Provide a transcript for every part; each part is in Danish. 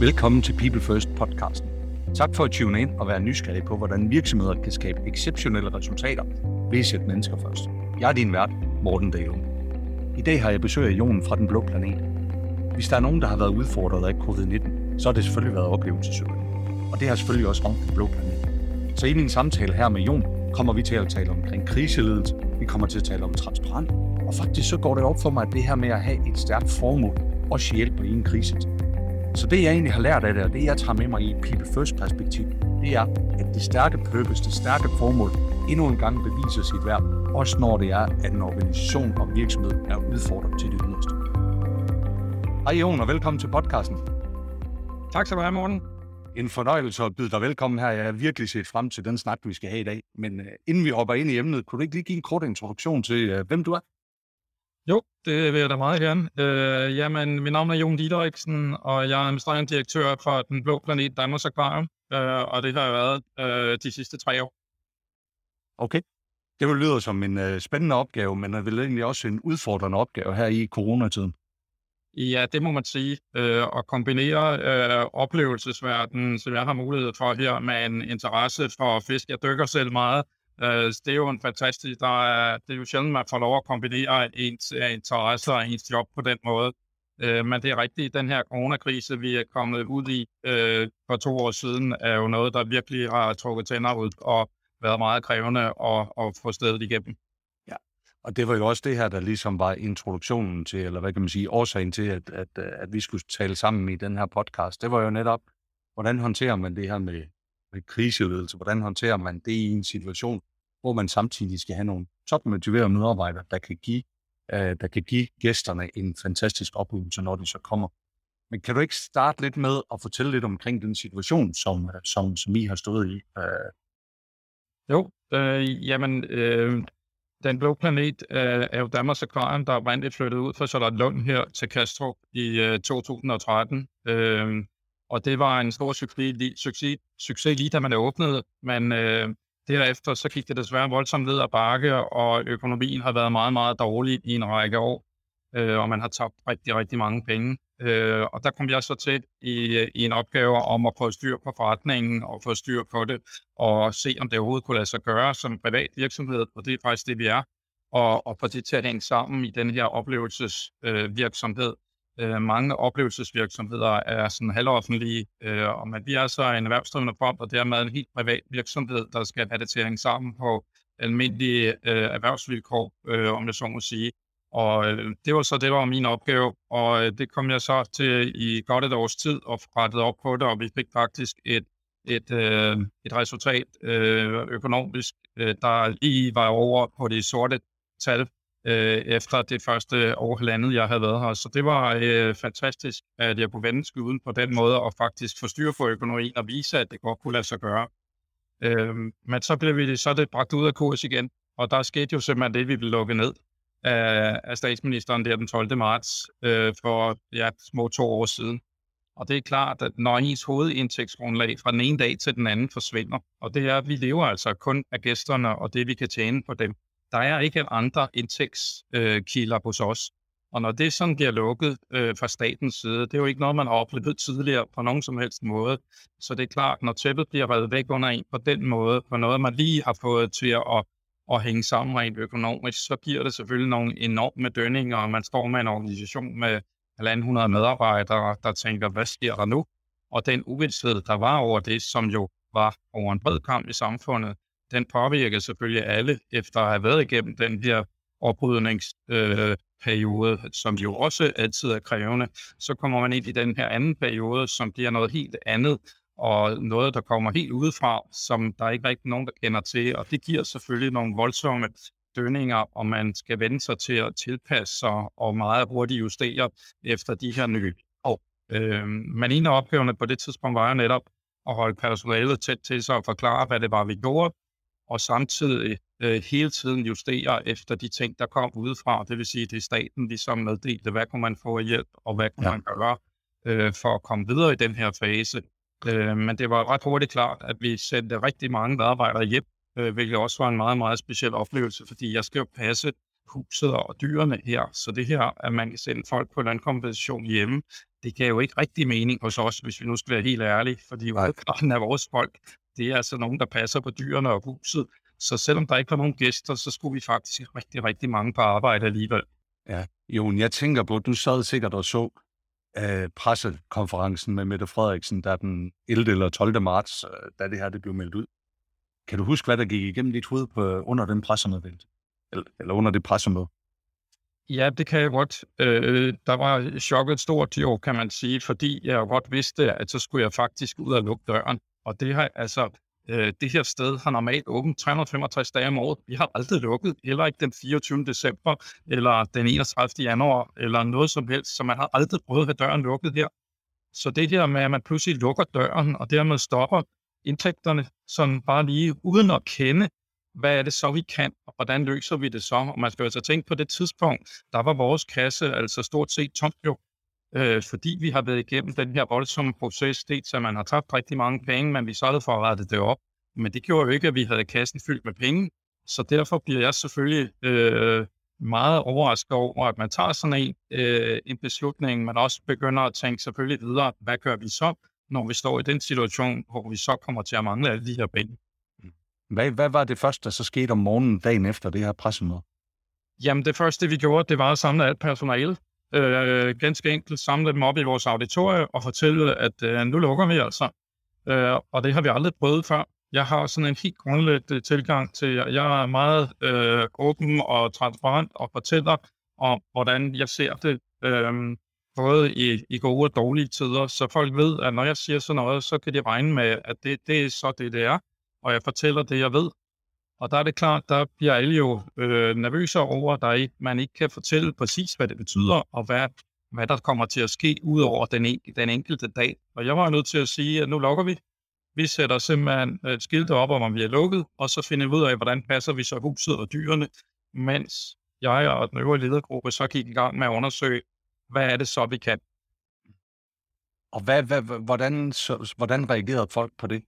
Velkommen til People First podcasten. Tak for at tune ind og være nysgerrig på, hvordan virksomheder kan skabe exceptionelle resultater ved at sætte mennesker først. Jeg er din vært, Morten Dale. I dag har jeg besøg af Jon fra Den Blå Planet. Hvis der er nogen, der har været udfordret af covid-19, så har det selvfølgelig været oplevelsesøgende. Og det har selvfølgelig også ramt Den Blå Planet. Så i min samtale her med Jon kommer vi til at tale omkring kriseledelse, vi kommer til at tale om transparent, og faktisk så går det op for mig, at det her med at have et stærkt formål også hjælper i en krise. Så det jeg egentlig har lært af det, og det jeg tager med mig i et people first perspektiv, det er, at det stærke purpose, det stærke formål, endnu en gang beviser sit værd, også når det er, at en organisation og virksomhed er udfordret til det yderste. Hej Jon, og velkommen til podcasten. Tak skal du have, Morten. En fornøjelse at byde dig velkommen her. Jeg har virkelig set frem til den snak, vi skal have i dag. Men uh, inden vi hopper ind i emnet, kunne du ikke lige give en kort introduktion til, uh, hvem du er? Jo, det vil jeg da meget gerne. Øh, jamen, mit navn er Jon Diederiksen, og jeg er administrerende direktør for Den Blå Planet Danmarks Aquarium, øh, og det har jeg været øh, de sidste tre år. Okay. Det vil lyde som en uh, spændende opgave, men er vel egentlig også en udfordrende opgave her i coronatiden. Ja, det må man sige. Øh, at kombinere øh, oplevelsesverdenen, som jeg har mulighed for her, med en interesse for fisk. Jeg dykker selv meget, Øh, det er jo en fantastisk, der er, det er jo sjældent, man får lov at kombinere ens uh, interesser og ens job på den måde. Uh, men det er rigtigt, den her coronakrise, vi er kommet ud i øh, for to år siden, er jo noget, der virkelig har trukket tænder ud og været meget krævende at, at få stedet igennem. Ja, og det var jo også det her, der ligesom var introduktionen til, eller hvad kan man sige, årsagen til, at, at, at vi skulle tale sammen i den her podcast. Det var jo netop, hvordan håndterer man det her med kriseledelse, hvordan håndterer man det i en situation, hvor man samtidig skal have nogle topmotiverede medarbejdere, der kan give, øh, der kan give gæsterne en fantastisk oplevelse, når de så kommer. Men kan du ikke starte lidt med at fortælle lidt omkring den situation, som, øh, som, som I har stået i? Øh... Jo, øh, jamen, øh, Den Blå Planet øh, er jo Danmarks Akvarium, der oprindeligt flyttede ud fra Charlotte her til Kastrup i øh, 2013. Øh, og det var en stor succes, succes, succes lige da man åbnede, men øh, derefter så gik det desværre voldsomt ned ad bakke, og økonomien har været meget, meget dårlig i en række år, øh, og man har tabt rigtig, rigtig mange penge. Øh, og der kom jeg så til i, i en opgave om at få styr på forretningen og få styr på det, og se om det overhovedet kunne lade sig gøre som privat virksomhed, og det er faktisk det, vi er, og, og få det til at hænge sammen i den her oplevelsesvirksomhed. Øh, Øh, mange oplevelsesvirksomheder er sådan halvoffentlige, øh, og man bliver så en erhvervsdrivende fond, og dermed en helt privat virksomhed, der skal have det til at hænge sammen på almindelige øh, erhvervsvilkår, øh, om jeg så må sige. Og øh, det var så det, der var min opgave, og øh, det kom jeg så til i godt et års tid og rettede op på det, og vi fik faktisk et, et, øh, et resultat øh, økonomisk, øh, der lige var over på de sorte tal øh, efter det første år halvandet, jeg havde været her. Så det var øh, fantastisk, at jeg kunne vende skuden på den måde og faktisk få styr på økonomien og vise, at det godt kunne lade sig gøre. Øh, men så blev vi så det bragt ud af kurs igen, og der skete jo simpelthen det, vi blev lukket ned af, af statsministeren der den 12. marts øh, for ja, små to år siden. Og det er klart, at når ens hovedindtægtsgrundlag fra den ene dag til den anden forsvinder, og det er, at vi lever altså kun af gæsterne og det, vi kan tjene på dem, der er ikke andre indtægtskilder hos os. Og når det sådan bliver lukket øh, fra statens side, det er jo ikke noget, man har oplevet tidligere på nogen som helst måde. Så det er klart, når tæppet bliver reddet væk under en på den måde, på noget, man lige har fået til at, at hænge sammen rent økonomisk, så giver det selvfølgelig nogle enorme dønninger, og man står med en organisation med 1.500 medarbejdere, der tænker, hvad sker der nu? Og den uvidshed, der var over det, som jo var over en bred kamp i samfundet, den påvirker selvfølgelig alle, efter at have været igennem den her oprydningsperiode, øh, som jo også altid er krævende. Så kommer man ind i den her anden periode, som bliver noget helt andet, og noget, der kommer helt udefra, som der ikke rigtig nogen, der kender til. Og det giver selvfølgelig nogle voldsomme dønninger, og man skal vende sig til at tilpasse sig og meget hurtigt justere efter de her nye år. Øh, men en af opgaverne på det tidspunkt var jo netop at holde personalet tæt til sig og forklare, hvad det var, vi gjorde, og samtidig øh, hele tiden justere efter de ting, der kom udefra. Det vil sige, det er staten ligesom meddelte, hvad kunne man få hjælp, og hvad kunne ja. man gøre øh, for at komme videre i den her fase. Øh, men det var ret hurtigt klart, at vi sendte rigtig mange medarbejdere hjem, øh, hvilket også var en meget, meget speciel oplevelse, fordi jeg skal jo passe huset og dyrene her. Så det her, at man kan sende folk på lønkompensation hjemme, det gav jo ikke rigtig mening hos os, hvis vi nu skal være helt ærlige, fordi hovedparten af vores folk, det er altså nogen, der passer på dyrene og huset. Så selvom der ikke var nogen gæster, så skulle vi faktisk rigtig, rigtig mange på arbejde alligevel. Ja, Jon, jeg tænker på, du sad sikkert og så øh, pressekonferencen med Mette Frederiksen, der den 11. eller 12. marts, øh, da det her det blev meldt ud. Kan du huske, hvad der gik igennem dit hoved på, under den pressemeddelelse? Eller, eller under det pressemøde? Ja, det kan jeg godt. Øh, der var chokket stort jo, kan man sige, fordi jeg godt vidste, at så skulle jeg faktisk ud og lukke døren. Og det her, altså, øh, det her sted har normalt åbent 365 dage om året. Vi har aldrig lukket, heller ikke den 24. december, eller den 31. januar, eller noget som helst, så man har aldrig prøvet at have døren lukket her. Så det her med, at man pludselig lukker døren, og dermed stopper indtægterne, sådan bare lige uden at kende, hvad er det så, vi kan, og hvordan løser vi det så? Og man skal altså tænke på det tidspunkt, der var vores kasse altså stort set tomt jo, øh, fordi vi har været igennem den her voldsomme proces, det så man har tabt rigtig mange penge, men vi så for at rette det op. Men det gjorde jo ikke, at vi havde kassen fyldt med penge, så derfor bliver jeg selvfølgelig øh, meget overrasket over, at man tager sådan en, øh, en beslutning, men også begynder at tænke selvfølgelig videre, hvad gør vi så, når vi står i den situation, hvor vi så kommer til at mangle alle de her penge. Hvad, hvad var det første, der så skete om morgenen dagen efter det her pressemøde? Jamen det første, vi gjorde, det var at samle alt personale. Øh, ganske enkelt samle dem op i vores auditorium og fortælle, at øh, nu lukker vi altså. Øh, og det har vi aldrig prøvet før. Jeg har sådan en helt grundlæggende tilgang til, jeg er meget øh, åben og transparent og fortæller om, hvordan jeg ser det, øh, både i, i gode og dårlige tider, så folk ved, at når jeg siger sådan noget, så kan de regne med, at det, det er så det, det er og jeg fortæller det, jeg ved. Og der er det klart, der bliver alle jo øh, nervøse over, at der ikke, man ikke kan fortælle præcis, hvad det betyder, og hvad, hvad der kommer til at ske ud over den, en, den enkelte dag. Og jeg var nødt til at sige, at nu lukker vi. Vi sætter simpelthen øh, et skilt op om, om vi er lukket, og så finder vi ud af, hvordan passer vi så huset og dyrene, mens jeg og den øvrige ledergruppe så gik i gang med at undersøge, hvad er det så, vi kan. Og hvad, hvad, hvordan, så, hvordan reagerede folk på det?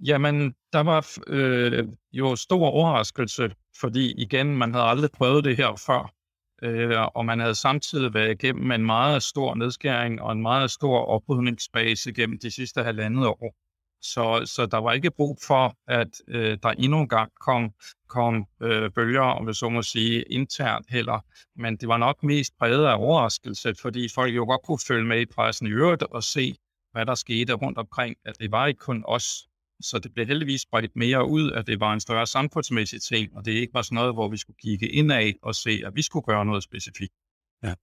Jamen, der var øh, jo stor overraskelse, fordi igen, man havde aldrig prøvet det her før. Øh, og man havde samtidig været igennem en meget stor nedskæring og en meget stor oprydningsbase gennem de sidste halvandet år. Så, så der var ikke brug for, at øh, der endnu en gang kom, kom øh, bølger, om vi så må sige, internt heller. Men det var nok mest præget af overraskelse, fordi folk jo godt kunne følge med i pressen i øvrigt og se, hvad der skete rundt omkring, at det var ikke kun os, så det blev heldigvis spredt mere ud, at det var en større samfundsmæssig ting, og det ikke var sådan noget, hvor vi skulle kigge indad og se, at vi skulle gøre noget specifikt. Ja.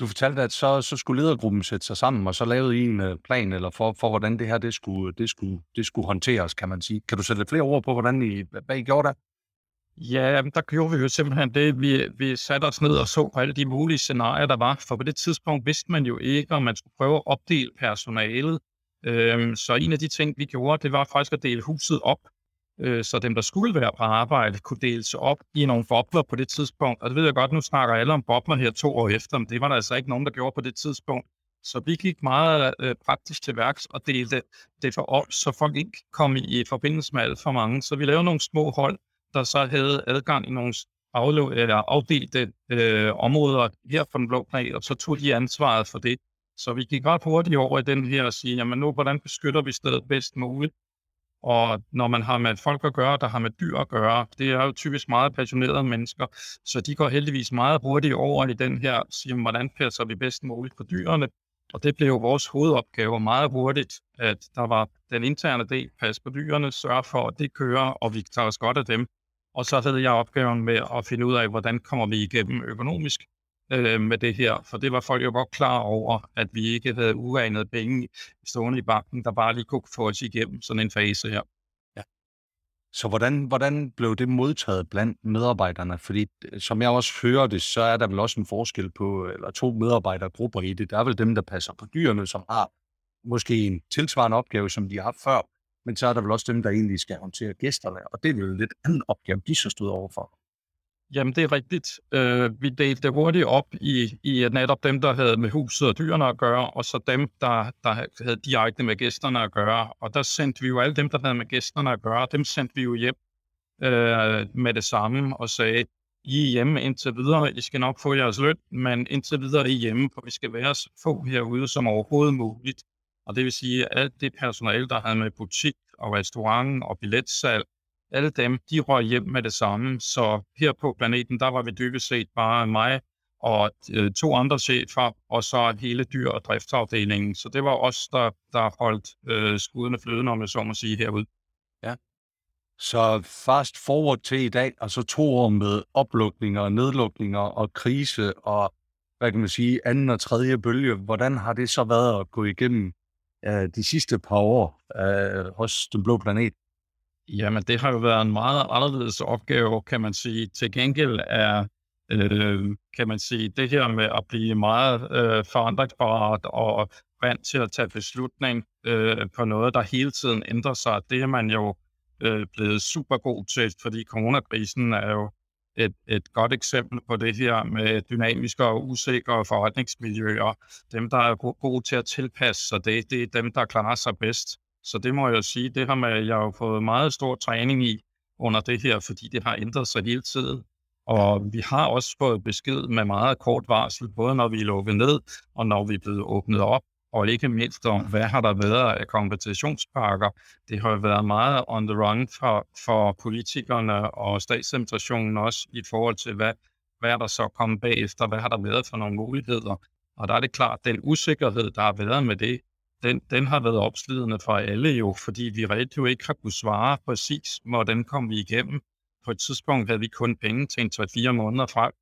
Du fortalte, at så, så skulle ledergruppen sætte sig sammen, og så lavede I en uh, plan eller for, for, hvordan det her det skulle, det, skulle, det skulle håndteres, kan man sige. Kan du sætte lidt flere ord på, hvordan I, hvad I gjorde der? Ja, der gjorde vi jo simpelthen det. Vi, vi satte os ned og så på alle de mulige scenarier, der var. For på det tidspunkt vidste man jo ikke, om man skulle prøve at opdele personalet Øhm, så en af de ting, vi gjorde, det var faktisk at dele huset op, øh, så dem, der skulle være på arbejde, kunne deles op i nogle bobler på det tidspunkt. Og det ved jeg godt, nu snakker alle om bobler her to år efter, men det var der altså ikke nogen, der gjorde på det tidspunkt. Så vi gik meget øh, praktisk til værks og delte det for op, så folk ikke kom i, i forbindelse med alt for mange. Så vi lavede nogle små hold, der så havde adgang i nogle aflo- eller afdelte øh, områder her på den blå planet, og så tog de ansvaret for det. Så vi gik ret hurtigt over i den her og sige, jamen nu, hvordan beskytter vi stedet bedst muligt? Og når man har med folk at gøre, der har med dyr at gøre, det er jo typisk meget passionerede mennesker, så de går heldigvis meget hurtigt over i den her, siger, hvordan passer vi bedst muligt på dyrene? Og det blev jo vores hovedopgave meget hurtigt, at der var den interne del, pas på dyrene, sørge for, at det kører, og vi tager os godt af dem. Og så havde jeg opgaven med at finde ud af, hvordan kommer vi igennem økonomisk, øh, med det her, for det var folk jo godt klar over, at vi ikke havde uregnet penge stående i banken, der bare lige kunne få os igennem sådan en fase her. Ja. Så hvordan, hvordan blev det modtaget blandt medarbejderne? Fordi øh, som jeg også hører det, så er der vel også en forskel på, øh, eller to medarbejdergrupper i det. Der er vel dem, der passer på dyrene, som har måske en tilsvarende opgave, som de har haft før, men så er der vel også dem, der egentlig skal håndtere gæsterne, og det er vel en lidt anden opgave, de så stod overfor. Jamen, det er rigtigt. Øh, vi delte det hurtigt op i, i øh, netop dem, der havde med huset og dyrene at gøre, og så dem, der, der havde direkte med gæsterne at gøre. Og der sendte vi jo alle dem, der havde med gæsterne at gøre, dem sendte vi jo hjem øh, med det samme og sagde, I er hjemme indtil videre. I skal nok få jeres løn, men indtil videre er I hjemme, for vi skal være så få herude som overhovedet muligt. Og det vil sige, at alt det personale, der havde med butik og restaurant og billetsalg, alle dem, de røg hjem med det samme. Så her på planeten, der var vi dybest set bare mig og øh, to andre chefer, og så hele dyr- og driftsafdelingen. Så det var os, der, der holdt øh, skudene flydende, om jeg så må sige, herude. Ja. Så fast forward til i dag, og så to år med oplukninger, nedlukninger og krise og, hvad kan man sige, anden og tredje bølge. Hvordan har det så været at gå igennem øh, de sidste par år øh, hos Den Blå Planet? Jamen, det har jo været en meget anderledes opgave, kan man sige. Til gengæld er, øh, kan man sige, det her med at blive meget øh, forandringsparat og vant til at tage beslutning øh, på noget, der hele tiden ændrer sig, det er man jo øh, blevet super god til, fordi coronakrisen er jo et, et godt eksempel på det her med dynamiske og usikre forretningsmiljøer. Dem, der er gode til at tilpasse sig det, det er dem, der klarer sig bedst. Så det må jeg jo sige, det har man, jeg har fået meget stor træning i under det her, fordi det har ændret sig hele tiden. Og vi har også fået besked med meget kort varsel, både når vi er lukket ned, og når vi er blevet åbnet op, og ikke mindst om, hvad har der været af kompensationspakker. Det har jo været meget on the run for, for politikerne og statsadministrationen også i forhold til, hvad, hvad er der så kommet bagefter, hvad har der været for nogle muligheder. Og der er det klart, den usikkerhed, der har været med det, den, den har været opslidende for alle jo, fordi vi reelt jo ikke har kunnet svare præcis, hvordan kom vi igennem. På et tidspunkt havde vi kun penge til en 3-4 måneder frem,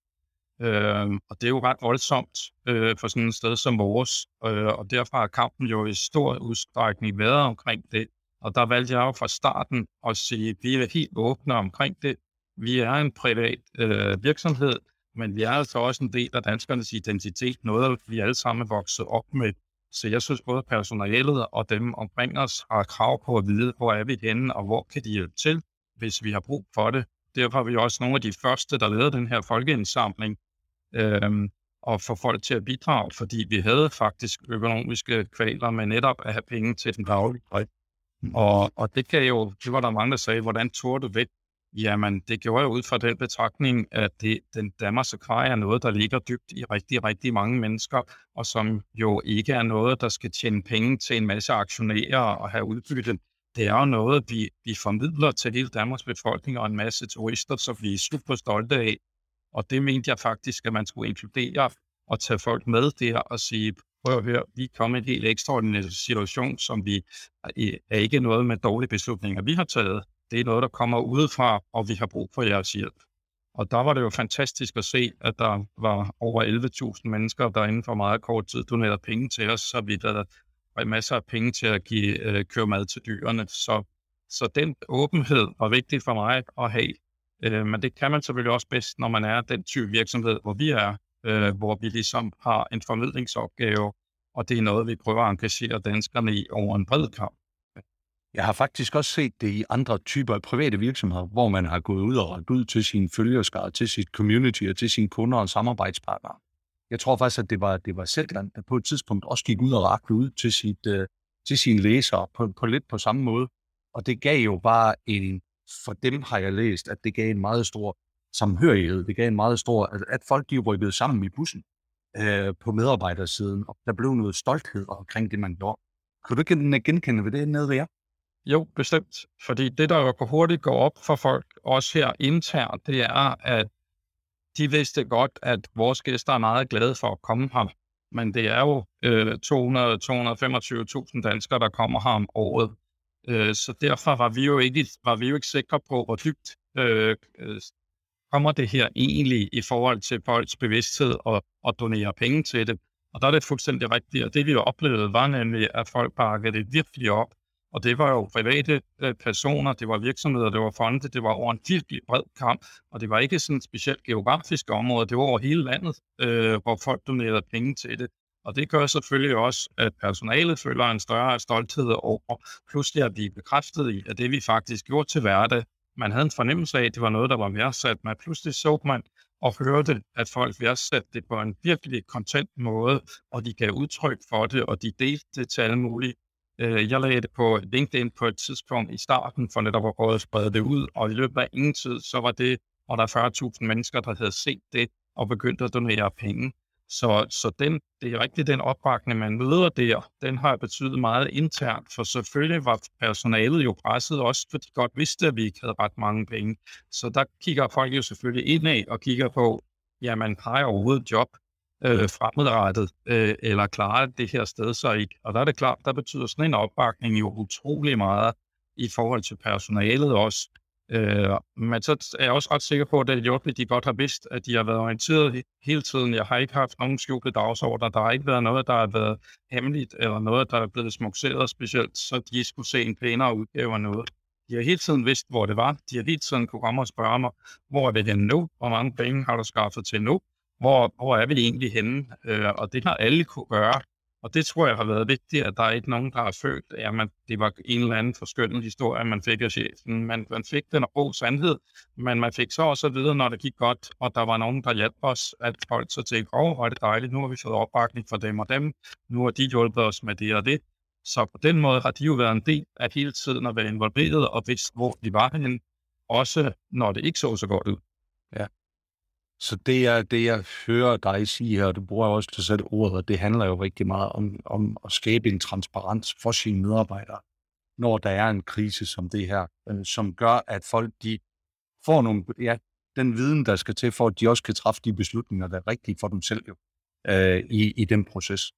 øh, og det er jo ret voldsomt øh, for sådan et sted som vores, øh, og derfor har kampen jo i stor udstrækning været omkring det. Og der valgte jeg jo fra starten at sige, at vi er helt åbne omkring det. Vi er en privat øh, virksomhed, men vi er altså også en del af danskernes identitet, noget vi alle sammen er vokset op med. Så jeg synes både personalet og dem omkring os har krav på at vide, hvor er vi henne, og hvor kan de hjælpe til, hvis vi har brug for det. Derfor er vi også nogle af de første, der lavede den her folkeindsamling, øhm, og få folk til at bidrage, fordi vi havde faktisk økonomiske kvaler med netop at have penge til den daglige. Og, og det kan jo, det var der mange, der sagde, hvordan tog du ved Jamen, det gjorde jeg ud fra den betragtning, at det, den Danmarks Akvarie er noget, der ligger dybt i rigtig, rigtig mange mennesker, og som jo ikke er noget, der skal tjene penge til en masse aktionærer og have udbytte. Det er jo noget, vi, vi formidler til hele Danmarks befolkning og en masse turister, som vi er super stolte af. Og det mente jeg faktisk, at man skulle inkludere og tage folk med der og sige, prøv at høre, vi er kommet i en helt ekstraordinær situation, som vi er ikke noget med dårlige beslutninger, vi har taget det er noget, der kommer udefra, og vi har brug for jeres hjælp. Og der var det jo fantastisk at se, at der var over 11.000 mennesker, der inden for meget kort tid donerede penge til os, så vi der var masser af penge til at give, øh, køre mad til dyrene. Så, så den åbenhed var vigtig for mig at have. Øh, men det kan man selvfølgelig også bedst, når man er den type virksomhed, hvor vi er, øh, hvor vi ligesom har en formidlingsopgave, og det er noget, vi prøver at engagere danskerne i over en bred kamp. Jeg har faktisk også set det i andre typer af private virksomheder, hvor man har gået ud og rækket ud til sine følgerskare, til sit community og til sine kunder og samarbejdspartnere. Jeg tror faktisk, at det var, det var Zetland, der på et tidspunkt også gik ud og rakte ud til, sit, øh, til sine læsere på, på lidt på samme måde. Og det gav jo bare en, for dem har jeg læst, at det gav en meget stor samhørighed. Det gav en meget stor, at, at folk de rykkede sammen i bussen øh, på medarbejdersiden, og der blev noget stolthed omkring det, man gjorde. Kunne du ikke genkende ved det nede ved jer? Jo, bestemt. Fordi det, der jo hurtigt går op for folk, også her internt, det er, at de vidste godt, at vores gæster er meget glade for at komme her. Men det er jo øh, 200-225.000 danskere, der kommer her om året. Øh, så derfor var vi, jo ikke, var vi jo ikke sikre på, hvor dybt øh, øh, kommer det her egentlig i forhold til folks bevidsthed og, og donere penge til det. Og der er det fuldstændig rigtigt. Og det vi oplevede var nemlig, at folk bakkede det virkelig op og det var jo private øh, personer, det var virksomheder, det var fonde, det var over en virkelig bred kamp, og det var ikke sådan et specielt geografisk område, det var over hele landet, øh, hvor folk donerede penge til det. Og det gør selvfølgelig også, at personalet føler en større stolthed over pludselig at blive bekræftet i, at det vi faktisk gjorde til hverdag, man havde en fornemmelse af, at det var noget, der var værdsat, Man pludselig så man og hørte, at folk værdsatte det på en virkelig kontent måde, og de gav udtryk for det, og de delte det til alle mulige Øh, jeg lagde det på LinkedIn på et tidspunkt i starten, for netop at prøve at sprede det ud, og i løbet af ingen tid, så var det og der er 40.000 mennesker, der havde set det og begyndt at donere penge. Så, så den, det er rigtigt, den opbakning, man møder der, den har betydet meget internt, for selvfølgelig var personalet jo presset også, for de godt vidste, at vi ikke havde ret mange penge. Så der kigger folk jo selvfølgelig indad og kigger på, jamen har jeg overhovedet job øh, fremadrettet, øh, eller klarer det her sted så ikke? Og der er det klart, der betyder sådan en opbakning jo utrolig meget i forhold til personalet også. Øh, men så er jeg også ret sikker på, at det er hjulpet, at de godt har vidst, at de har været orienteret hele tiden. Jeg har ikke haft nogen skjulte dagsordner. Der har ikke været noget, der har været hemmeligt, eller noget, der er blevet smukseret specielt, så de skulle se en pænere udgave af noget. De har hele tiden vidst, hvor det var. De har hele tiden kunne komme og spørge mig, hvor er det den nu? Hvor mange penge har du skaffet til nu? Hvor, hvor er vi egentlig henne? Øh, og det har alle kunne gøre. Og det tror jeg har været vigtigt, at der er ikke nogen, der har følt, at man, det var en eller anden forskønnet historie, man fik af chefen. Man, man fik den rå sandhed, men man fik så også at vide, når det gik godt, og der var nogen, der hjalp os, at folk så tænkte, åh, oh, hvor er det dejligt, nu har vi fået opbakning fra dem og dem, nu har de hjulpet os med det og det. Så på den måde har de jo været en del af hele tiden at være involveret og vidst, hvor de var henne, også når det ikke så så godt ud. Ja. Så det, er, det, jeg hører dig sige her, og du bruger også til selv ordet, det handler jo rigtig meget om, om at skabe en transparens for sine medarbejdere, når der er en krise som det her, øh, som gør, at folk de får nogle, ja, den viden, der skal til, for at de også kan træffe de beslutninger, der er rigtige for dem selv jo, øh, i, i den proces.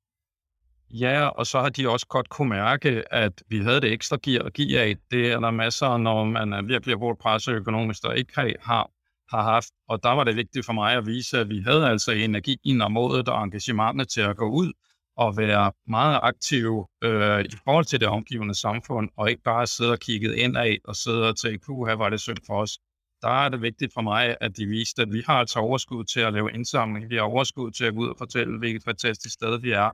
Ja, og så har de også godt kunne mærke, at vi havde det ekstra gear at give af. Det er der masser, når man er virkelig hårdt presset økonomisk, der ikke har har haft. Og der var det vigtigt for mig at vise, at vi havde altså energien og modet og engagementet til at gå ud og være meget aktive øh, i forhold til det omgivende samfund, og ikke bare sidde og kigge indad og sidde og tænke, puh, her var det synd for os. Der er det vigtigt for mig, at de viste, at vi har altså overskud til at lave indsamling. Vi har overskud til at gå ud og fortælle, hvilket fantastisk sted vi er.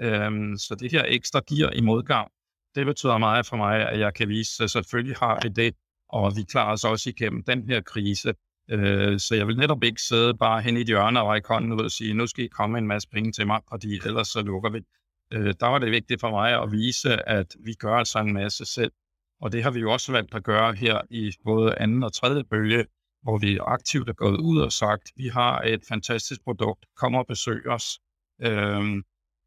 Øhm, så det her ekstra gear i modgang, det betyder meget for mig, at jeg kan vise, at selvfølgelig har vi det, og vi klarer os også igennem den her krise. Øh, så jeg vil netop ikke sidde bare hen i et hjørne og række hånden ud og sige, nu skal I komme en masse penge til mig, fordi ellers så lukker vi. Øh, der var det vigtigt for mig at vise, at vi gør altså en masse selv. Og det har vi jo også valgt at gøre her i både anden og tredje bølge, hvor vi aktivt er gået ud og sagt, vi har et fantastisk produkt, kom og besøg os. Øh,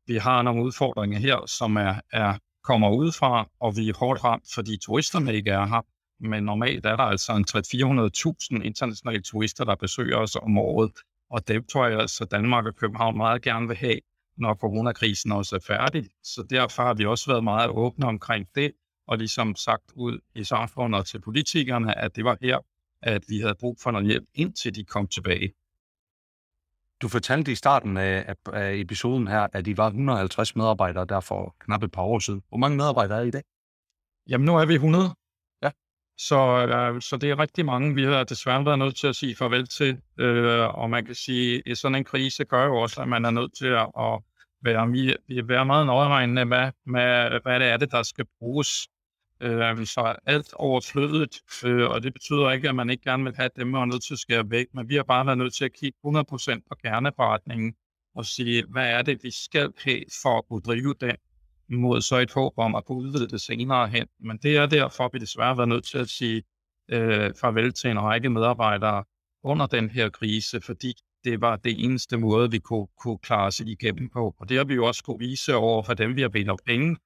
vi har nogle udfordringer her, som er, er kommer udefra, og vi er hårdt ramt, fordi turisterne ikke er her men normalt er der altså en 300-400.000 internationale turister, der besøger os om året, og det tror jeg altså Danmark og København meget gerne vil have, når coronakrisen også er færdig. Så derfor har vi også været meget åbne omkring det, og ligesom sagt ud i samfundet til politikerne, at det var her, at vi havde brug for noget hjælp, indtil de kom tilbage. Du fortalte i starten af, af episoden her, at I var 150 medarbejdere der for knap et par år siden. Hvor mange medarbejdere er I i dag? Jamen nu er vi 100. Så, øh, så det er rigtig mange, vi har desværre været nødt til at sige farvel til. Øh, og man kan sige, at sådan en krise gør jo også, at man er nødt til at, at være, vi, være meget nøjeregnende med, med, hvad det er, det, der skal bruges. Øh, så alt overflødet, øh, og det betyder ikke, at man ikke gerne vil have dem, man er nødt til at skære væk, men vi har bare været nødt til at kigge 100% på kerneforretningen og sige, hvad er det, vi skal have for at kunne drive den mod så et håb om at kunne udvide det senere hen. Men det er derfor, vi desværre har været nødt til at sige øh, farvel til en række medarbejdere under den her krise, fordi det var det eneste måde, vi kunne, kunne klare os igennem på. Og det har vi jo også kunne vise over for dem, vi har bedt om penge,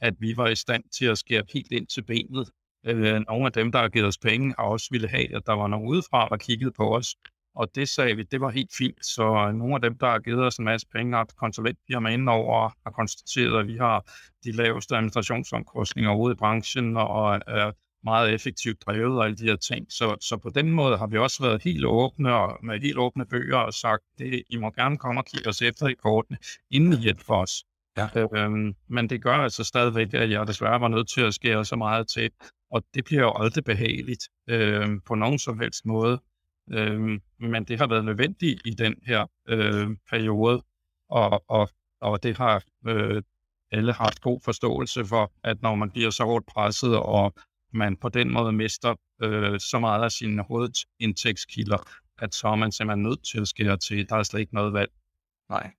at vi var i stand til at skære helt ind til benet. Øh, nogle af dem, der har givet os penge, har også ville have, at der var nogen udefra, der kiggede på os og det sagde vi, det var helt fint. Så nogle af dem, der har givet os en masse penge, har konsulentfirma inden over har konstateret, at vi har de laveste administrationsomkostninger ude i branchen og er meget effektivt drevet og alle de her ting. Så, så på den måde har vi også været helt åbne og med helt åbne bøger og sagt, det, I må gerne komme og kigge os efter i kortene, inden I hjælper os. Ja. Øhm, men det gør altså stadigvæk, at jeg desværre var nødt til at skære så meget til, og det bliver jo aldrig behageligt øh, på nogen som helst måde. Øh, men det har været nødvendigt i den her øh, periode, og, og, og det har øh, alle haft god forståelse for, at når man bliver så hårdt presset, og man på den måde mister øh, så meget af sine hovedindtægtskilder, at så er man simpelthen nødt til at skære til. Der er slet ikke noget valg. Nej.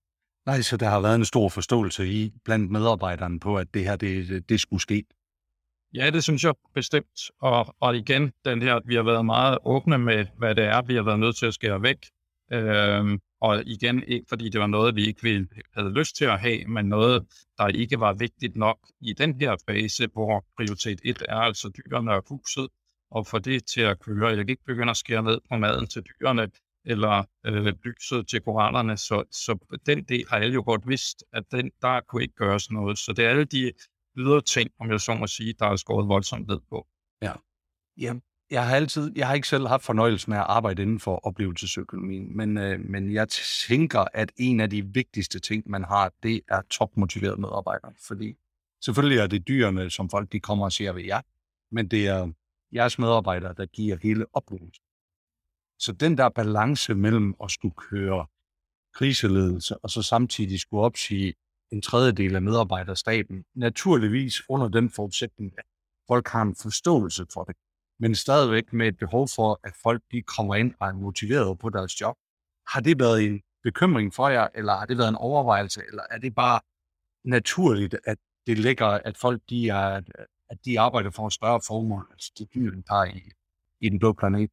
Nej, så der har været en stor forståelse i blandt medarbejderne på, at det her, det, det skulle ske. Ja, det synes jeg bestemt. Og, og igen, den her, vi har været meget åbne med, hvad det er, vi har været nødt til at skære væk. Øhm, og igen, ikke fordi det var noget, vi ikke ville, havde lyst til at have, men noget, der ikke var vigtigt nok i den her fase, hvor prioritet 1 er altså dyrene og huset, og få det til at køre. Jeg kan ikke begynde at skære ned på maden til dyrene, eller øh, lyset til koranerne, så, så den del har alle jo godt vidst, at den, der kunne ikke gøres noget. Så det er alle de ydre ting, om jeg så må sige, der er skåret voldsomt ned på. Ja. ja. Jeg har altid, jeg har ikke selv haft fornøjelsen af at arbejde inden for oplevelsesøkonomien, men, øh, men jeg tænker, at en af de vigtigste ting, man har, det er topmotiverede medarbejdere, fordi selvfølgelig er det dyrene, som folk de kommer og siger ved jer, men det er jeres medarbejdere, der giver hele oplevelsen. Så den der balance mellem at skulle køre kriseledelse, og så samtidig skulle opsige en tredjedel af medarbejderstaben, naturligvis under den forudsætning, at folk har en forståelse for det, men stadigvæk med et behov for, at folk de kommer ind og er motiveret på deres job. Har det været en bekymring for jer, eller har det været en overvejelse, eller er det bare naturligt, at det ligger, at folk de er, at de arbejder for et større formål, altså de dyr, der i, i den blå planet?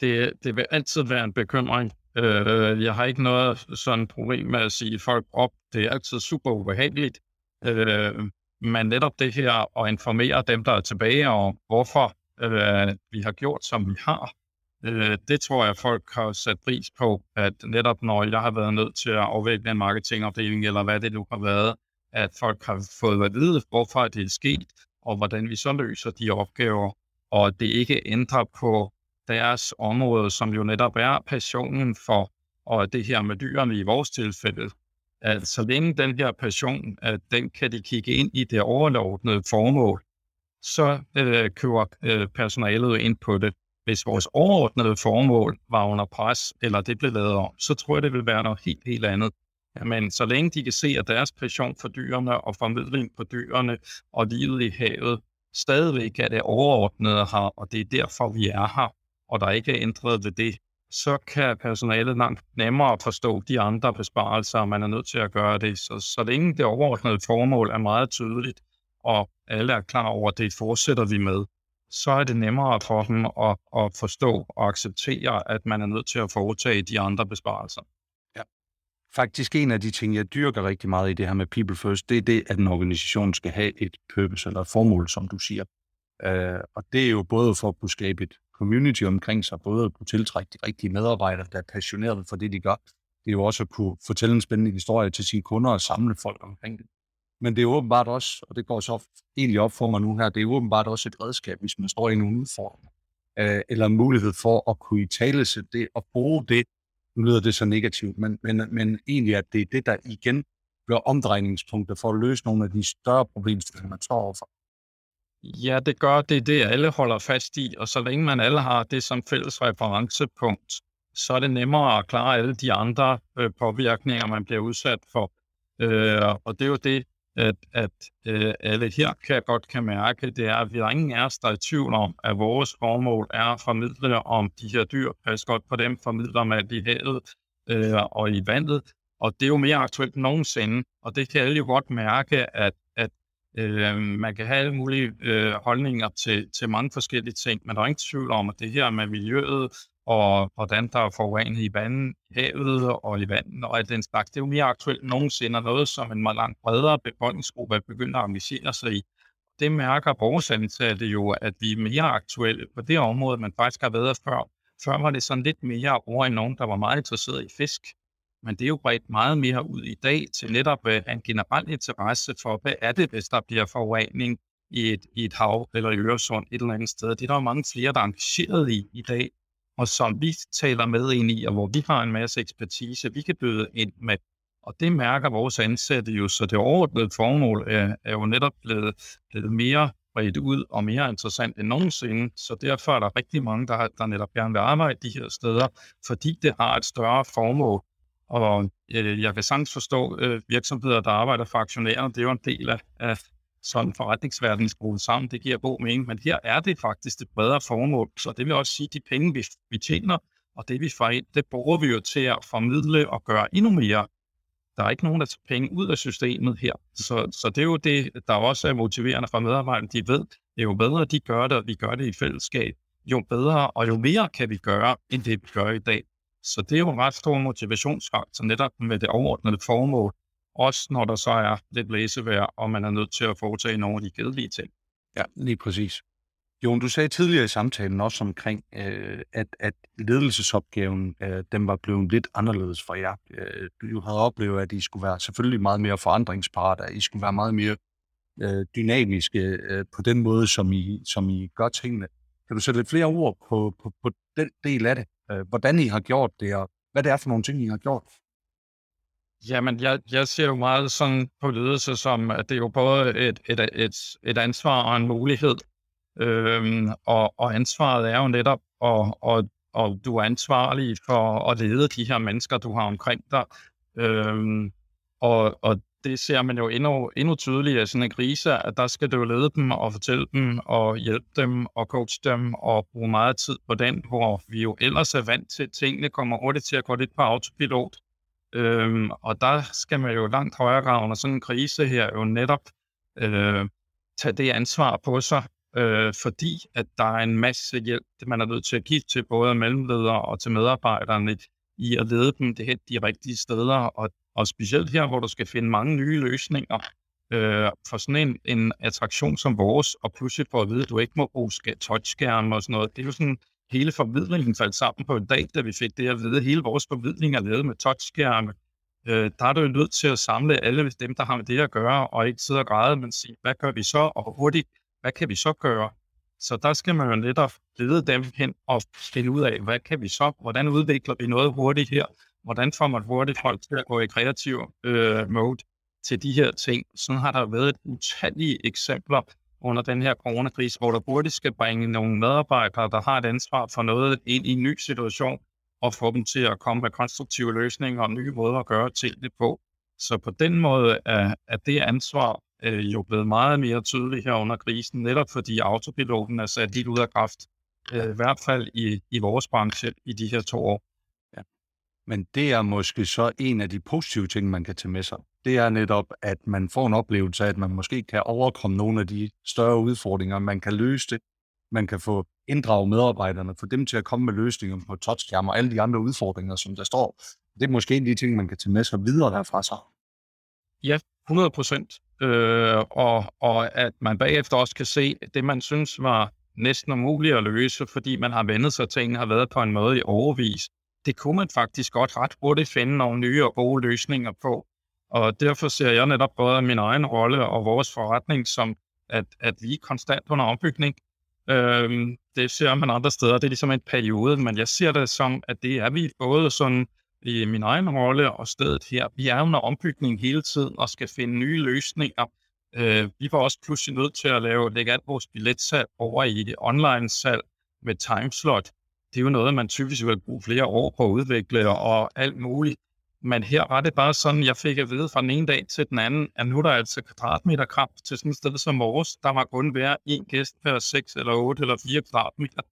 Det, det vil altid være en bekymring. Øh, jeg har ikke noget sådan problem med at sige folk op. Det er altid super ubehageligt. Øh, men netop det her at informere dem, der er tilbage om, hvorfor øh, vi har gjort, som vi har, øh, det tror jeg, folk har sat pris på, at netop når jeg har været nødt til at afvikle en marketingafdeling, eller hvad det nu har været, at folk har fået at vide, hvorfor det er sket, og hvordan vi så løser de opgaver, og det ikke ændrer på deres område, som jo netop er passionen for og det her med dyrene i vores tilfælde. At så længe den her passion, at den kan de kigge ind i det overordnede formål, så øh, kører øh, personalet ind på det. Hvis vores overordnede formål var under pres, eller det blev lavet om, så tror jeg, det vil være noget helt, helt andet. Men så længe de kan se, at deres passion for dyrene og formidling på dyrene og livet i havet stadigvæk er det overordnede her, og det er derfor, vi er her, og der ikke er ændret ved det, så kan personalet langt nemmere forstå de andre besparelser, man er nødt til at gøre det. Så, så længe det overordnede formål er meget tydeligt, og alle er klar over, at det fortsætter vi med, så er det nemmere for dem at, at forstå og acceptere, at man er nødt til at foretage de andre besparelser. Ja. Faktisk en af de ting, jeg dyrker rigtig meget i det her med People First, det er det, at en organisation skal have et purpose eller et formål, som du siger. Uh, og det er jo både for at kunne skabe et community omkring sig, både at kunne tiltrække de rigtige medarbejdere, der er passionerede for det, de gør. Det er jo også at kunne fortælle en spændende historie til sine kunder og samle folk omkring det. Men det er åbenbart også, og det går så egentlig op for mig nu her, det er åbenbart også et redskab, hvis man står i nogle udfordringer, øh, eller mulighed for at kunne i tale det og bruge det, nu lyder det så negativt, men, men, men egentlig at det er det, der igen bliver omdrejningspunkter for at løse nogle af de større problemstillinger, man står overfor. Ja, det gør det, det alle holder fast i, og så længe man alle har det som fælles referencepunkt, så er det nemmere at klare alle de andre øh, påvirkninger, man bliver udsat for. Øh, og det er jo det, at, at øh, alle her kan godt kan mærke, det er, at vi er ingen af os, der er i tvivl om, at vores formål er at formidle om de her dyr, pas godt på dem, formidler man i havet øh, og i vandet, og det er jo mere aktuelt end nogensinde, og det kan alle jo godt mærke, at, at øh, man kan have alle mulige øh, holdninger til, til mange forskellige ting, men der er ingen tvivl om, at det her med miljøet og hvordan der er forurenet i vandet, i havet og i vandet og alt den slags. Det er jo mere aktuelt end nogensinde, noget som en meget langt bredere befolkningsgruppe er begyndt at engagere sig i. Det mærker vores ansatte jo, at vi er mere aktuelle på det område, man faktisk har været før. Før var det sådan lidt mere over i nogen, der var meget interesseret i fisk. Men det er jo bredt meget mere ud i dag til netop øh, en generel interesse for, hvad er det, hvis der bliver forurening i et, i et hav eller i Øresund et eller andet sted. Det er der jo mange flere, der er engageret i i dag og som vi taler med ind i, og hvor vi har en masse ekspertise, vi kan byde ind med. Og det mærker vores ansatte jo, så det overordnede formål er, er jo netop blevet, blevet mere bredt ud og mere interessant end nogensinde. Så derfor er der rigtig mange, der, der netop gerne vil arbejde de her steder, fordi det har et større formål. Og øh, jeg vil sagtens forstå øh, virksomheder, der arbejder for aktionærer. Det er jo en del af, af sådan forretningsverden skruet sammen. Det giver god mening, men her er det faktisk det bredere formål. Så det vil også sige, at de penge, vi, vi tjener, og det vi får ind, det bruger vi jo til at formidle og gøre endnu mere Der er ikke nogen, der tager penge ud af systemet her. Så, så det er jo det, der også er motiverende for medarbejderne. De ved, det er jo bedre, de gør det, og vi gør det i fællesskab, jo bedre og jo mere kan vi gøre, end det vi gør i dag. Så det er jo en ret stor motivationsfaktor netop med det overordnede formål, også når der så er lidt læsevær, og man er nødt til at foretage nogle af de kedelige ting. Ja, lige præcis. Jon, du sagde tidligere i samtalen også omkring, øh, at, at ledelsesopgaven øh, den var blevet lidt anderledes for jer. Øh, du havde oplevet, at I skulle være selvfølgelig meget mere forandringsparate, at I skulle være meget mere øh, dynamiske øh, på den måde, som I, som I gør tingene. Kan du sætte lidt flere ord på, på, på den del af det? Øh, hvordan I har gjort det, og hvad det er for nogle ting, I har gjort? Jamen, jeg, jeg ser jo meget sådan på ledelse som, at det er jo både et, et, et, et ansvar og en mulighed. Øhm, og, og ansvaret er jo netop, og, og, og du er ansvarlig for at lede de her mennesker, du har omkring dig. Øhm, og, og det ser man jo endnu, endnu tydeligere i sådan en krise, at der skal du lede dem og fortælle dem og hjælpe dem og coache dem og bruge meget tid på den, hvor vi jo ellers er vant til, at tingene kommer hurtigt til at gå lidt på autopilot. Øhm, og der skal man jo langt højere grad under sådan en krise her jo netop øh, tage det ansvar på sig, øh, fordi at der er en masse hjælp, man er nødt til at give til både mellemledere og til medarbejderne i at lede dem det de rigtige steder, og, og specielt her, hvor du skal finde mange nye løsninger øh, for sådan en, en attraktion som vores, og pludselig for at vide, at du ikke må bruge touchskærme og sådan noget. Det er jo sådan, hele formidlingen faldt sammen på en dag, da vi fik det at vide. Hele vores formidling er lavet med touchskærme. Øh, der er du jo nødt til at samle alle dem, der har med det at gøre, og ikke sidde og græde, men sige, hvad gør vi så, og hurtigt, hvad kan vi så gøre? Så der skal man jo netop lede dem hen og finde ud af, hvad kan vi så, hvordan udvikler vi noget hurtigt her, hvordan får man hurtigt folk til at gå i kreativ øh, mode til de her ting. Sådan har der været et utallige eksempler under den her coronakrise, hvor der hurtigt skal bringe nogle medarbejdere, der har et ansvar for noget, ind i en ny situation, og få dem til at komme med konstruktive løsninger og nye måder at gøre tingene på. Så på den måde er, er det ansvar øh, jo blevet meget mere tydeligt her under krisen, netop fordi autopiloten er sat lidt ud af kraft, øh, i hvert fald i, i vores branche i de her to år. Men det er måske så en af de positive ting, man kan tage med sig. Det er netop, at man får en oplevelse af, at man måske kan overkomme nogle af de større udfordringer. Man kan løse det. Man kan få inddrage medarbejderne, få dem til at komme med løsninger på touchskærm og alle de andre udfordringer, som der står. Det er måske en af de ting, man kan tage med sig videre derfra så. Ja, 100 procent. Øh, og, og at man bagefter også kan se det, man synes var næsten umuligt at løse, fordi man har vendet sig til, at har været på en måde i overvis. Det kunne man faktisk godt ret hurtigt finde nogle nye og gode løsninger på. Og derfor ser jeg netop både min egen rolle og vores forretning som, at, at vi er konstant under ombygning. Øhm, det ser man andre steder, det er ligesom en periode, men jeg ser det som, at det er vi både sådan i min egen rolle og stedet her. Vi er under ombygning hele tiden og skal finde nye løsninger. Øh, vi var også pludselig nødt til at lave, lægge alt vores billetsalg over i det online-salg med timeslot. Det er jo noget, man typisk vil bruge flere år på at udvikle og alt muligt. Men her var det bare sådan, jeg fik at vide fra den ene dag til den anden, at nu er der altså kvadratmeterkram til sådan et sted som vores. Der må kun være en gæst per 6 eller 8 eller 4 kvadratmeter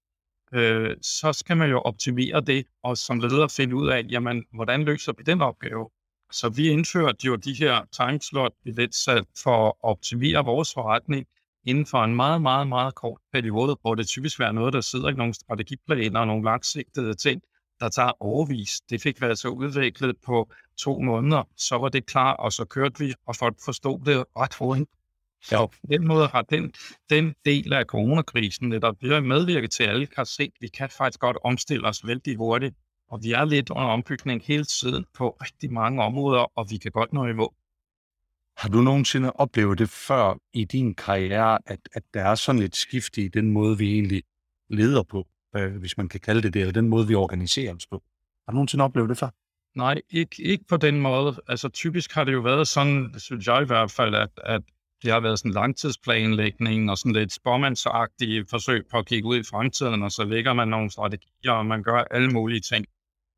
øh, så skal man jo optimere det, og som leder finde ud af, jamen, hvordan løser vi den opgave? Så vi indførte jo de her timeslot billetsalg for at optimere vores forretning inden for en meget, meget, meget kort periode, hvor det typisk er noget, der sidder i nogle strategiplaner og nogle langsigtede ting, der tager overvis. Det fik vi altså udviklet på to måneder, så var det klar, og så kørte vi, og folk forstod det ret hurtigt. Ja, på den måde har den, den del af coronakrisen netop har medvirket til, at alle kan se, at vi kan faktisk godt omstille os vældig hurtigt. Og vi er lidt under ombygning hele tiden på rigtig mange områder, og vi kan godt nå i mål. Har du nogensinde oplevet det før i din karriere, at, at der er sådan et skift i den måde, vi egentlig leder på, øh, hvis man kan kalde det det, eller den måde, vi organiserer os på? Har du nogensinde oplevet det før? Nej, ikke, ikke på den måde. Altså typisk har det jo været sådan, synes jeg i hvert fald, at, at det har været sådan langtidsplanlægning og sådan lidt spormandsagtige forsøg på at kigge ud i fremtiden, og så lægger man nogle strategier, og man gør alle mulige ting.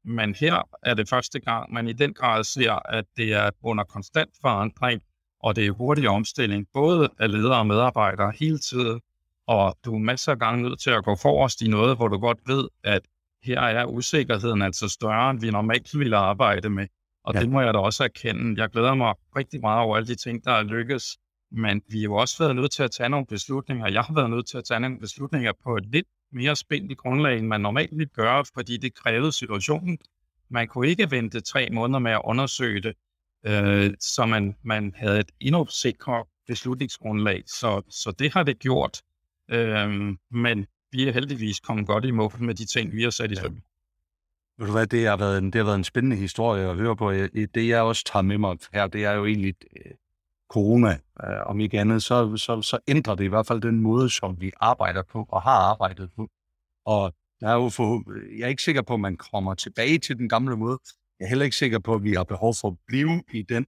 Men her er det første gang, man i den grad ser, at det er under konstant forandring, og det er hurtig omstilling, både af ledere og medarbejdere hele tiden, og du er masser af gange nødt til at gå forrest i noget, hvor du godt ved, at her er usikkerheden altså større, end vi normalt ville arbejde med. Og ja. det må jeg da også erkende. Jeg glæder mig rigtig meget over alle de ting, der er lykkes. Men vi har jo også været nødt til at tage nogle beslutninger. Jeg har været nødt til at tage nogle beslutninger på et lidt mere spændt grundlag, end man normalt vil gøre, fordi det krævede situationen. Man kunne ikke vente tre måneder med at undersøge det, øh, så man, man havde et endnu sikrere beslutningsgrundlag. Så, så det har det gjort. Øh, men vi er heldigvis kommet godt i mål med de ting, vi har sat i søvn. Ved du hvad, det har, været en, det har været en spændende historie at høre på. Det jeg også tager med mig her, det er jo egentlig øh, corona. Øh, om ikke andet, så, så, så ændrer det i hvert fald den måde, som vi arbejder på og har arbejdet på. Og der er jo for, øh, jeg er ikke sikker på, at man kommer tilbage til den gamle måde. Jeg er heller ikke sikker på, at vi har behov for at blive i den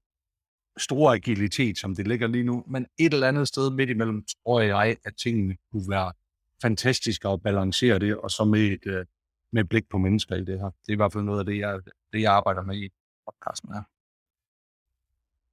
store agilitet, som det ligger lige nu. Men et eller andet sted midt imellem, tror jeg, at tingene kunne være fantastiske at balancere det, og så med et, øh, med et blik på mennesker i det her. Det er i hvert fald noget af det, jeg, det, jeg arbejder med i podcasten her.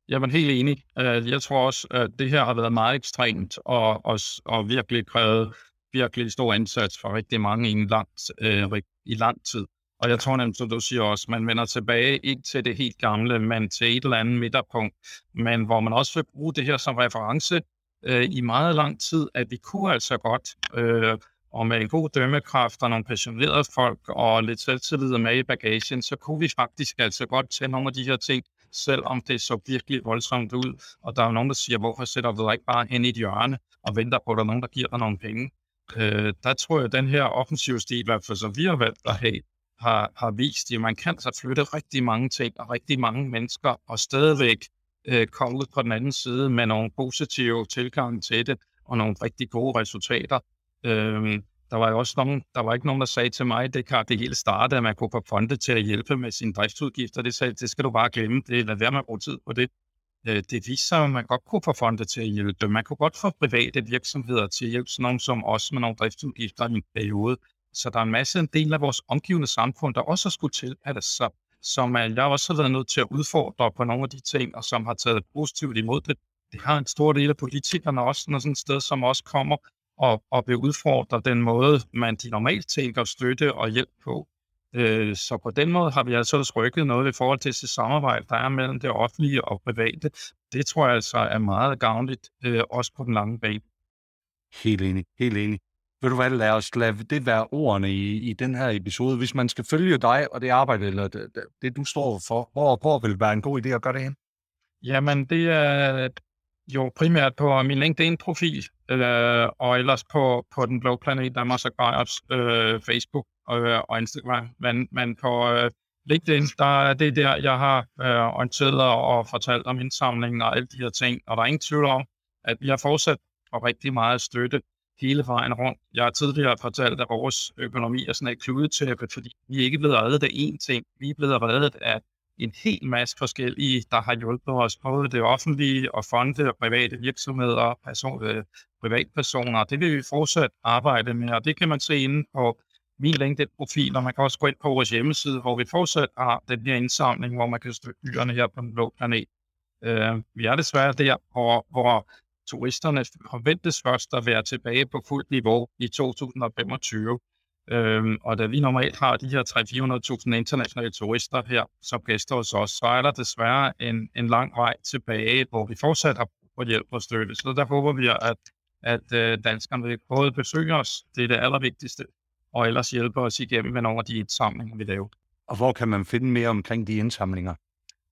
Jeg er helt enig. Øh, jeg tror også, at det her har været meget ekstremt, og, og, og virkelig krævet virkelig stor indsats for rigtig mange i, en lang, øh, i lang tid. Og jeg tror nemlig, som du siger også, man vender tilbage ikke til det helt gamle, men til et eller andet midterpunkt, men hvor man også vil bruge det her som reference øh, i meget lang tid, at vi kunne altså godt, øh, og med en god dømmekraft og nogle passionerede folk og lidt selvtillid med i bagagen, så kunne vi faktisk altså godt tage nogle af de her ting, selvom det så virkelig voldsomt ud. Og der er jo nogen, der siger, hvorfor sætter du dig ikke bare hen i et hjørne og venter på, at der er nogen, der giver dig nogle penge? Øh, der tror jeg, at den her offensive stil, i hvert fald som vi har valgt at have, har, har vist, at man kan så flytte rigtig mange ting og rigtig mange mennesker, og stadigvæk øh, komme ud på den anden side med nogle positive tilgang til det, og nogle rigtig gode resultater. Øh, der var jo også nogen, der var ikke nogen, der sagde til mig, det kan det hele starte, at man kunne få fonde til at hjælpe med sine driftsudgifter. Det sagde, det skal du bare glemme. Det lad være med at bruge tid på det. Øh, det viste sig, at man godt kunne få fonde til at hjælpe. Man kunne godt få private virksomheder til at hjælpe sådan nogen som os med nogle driftsudgifter i en periode. Så der er en masse en del af vores omgivende samfund, der også øh, har skulle tilpasse sig, som jeg også har været nødt til at udfordre på nogle af de ting, og som har taget positivt imod det. Det har en stor del af politikerne også, når sådan et sted som også kommer og, og vil udfordre den måde, man de normalt tænker støtte og hjælp på. Øh, så på den måde har vi altså rykket noget i forhold til det samarbejde, der er mellem det offentlige og private. Det tror jeg altså er meget gavnligt, øh, også på den lange bane. Helt enig, helt enig. Vil du hvad, lad os lade det være ordene i, i den her episode. Hvis man skal følge dig og det arbejde, eller det, det du står for, hvor, hvor vil det være en god idé at gøre det hen? Jamen, det er jo primært på min LinkedIn-profil, øh, og ellers på, på Den Blå Planet, Danmarks Agrariers øh, Facebook øh, og Instagram. Men, men på øh, LinkedIn, der, det er der, jeg har øh, orienteret og fortalt om indsamlingen og alle de her ting. Og der er ingen tvivl om, at vi har fortsat og rigtig meget støtte hele vejen rundt. Jeg har tidligere fortalt, at vores økonomi er sådan et kludetæppe, fordi vi er ikke blevet reddet af én ting. Vi er blevet reddet af en hel masse forskellige, der har hjulpet os, både det offentlige og fonde og private virksomheder, person, øh, privatpersoner. Det vil vi fortsat arbejde med, og det kan man se inde på min LinkedIn-profil, og man kan også gå ind på vores hjemmeside, hvor vi fortsat har den her indsamling, hvor man kan støtte byerne her på den blå planet. Øh, vi er desværre der, hvor, hvor turisterne forventes først at være tilbage på fuldt niveau i 2025. Øhm, og da vi normalt har de her 300-400.000 internationale turister her som gæster hos os, så er der desværre en, en lang vej tilbage, hvor vi fortsat har brug for hjælp og støtte. Så der håber vi, at, at øh, danskerne vil både besøge os, det er det allervigtigste, og ellers hjælpe os igennem med nogle af de indsamlinger, vi laver. Og hvor kan man finde mere omkring de indsamlinger?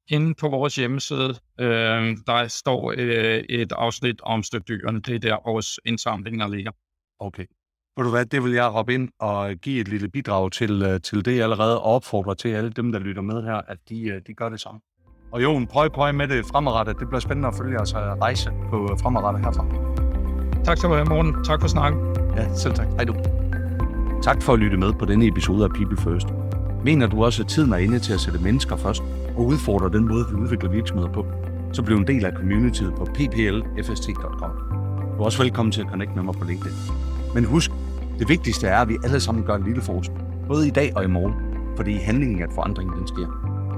Inde på vores hjemmeside, øh, der står øh, et afsnit om støttydyrene. Det er der, vores indsamlinger ligger. Okay. Ved du hvad, det vil jeg råbe ind og give et lille bidrag til, øh, til det allerede, og opfordre til alle dem, der lytter med her, at de, øh, de gør det samme. Og jo, prøv, prøv med det fremadrettet. Det bliver spændende at følge jeres rejse på fremadrettet herfra. Tak skal du have, Morten. Tak for snakken. Ja, selv tak. Hej du. Tak for at lytte med på denne episode af People First. Mener du også, at tiden er inde til at sætte mennesker først og udfordre den måde, vi udvikler virksomheder på, så bliv en del af communityet på pplfst.com. Du er også velkommen til at connecte med mig på LinkedIn. Men husk, det vigtigste er, at vi alle sammen gør en lille forskel. Både i dag og i morgen. Fordi handlingen at forandringen, den sker.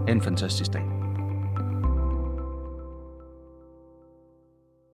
Ha' en fantastisk dag.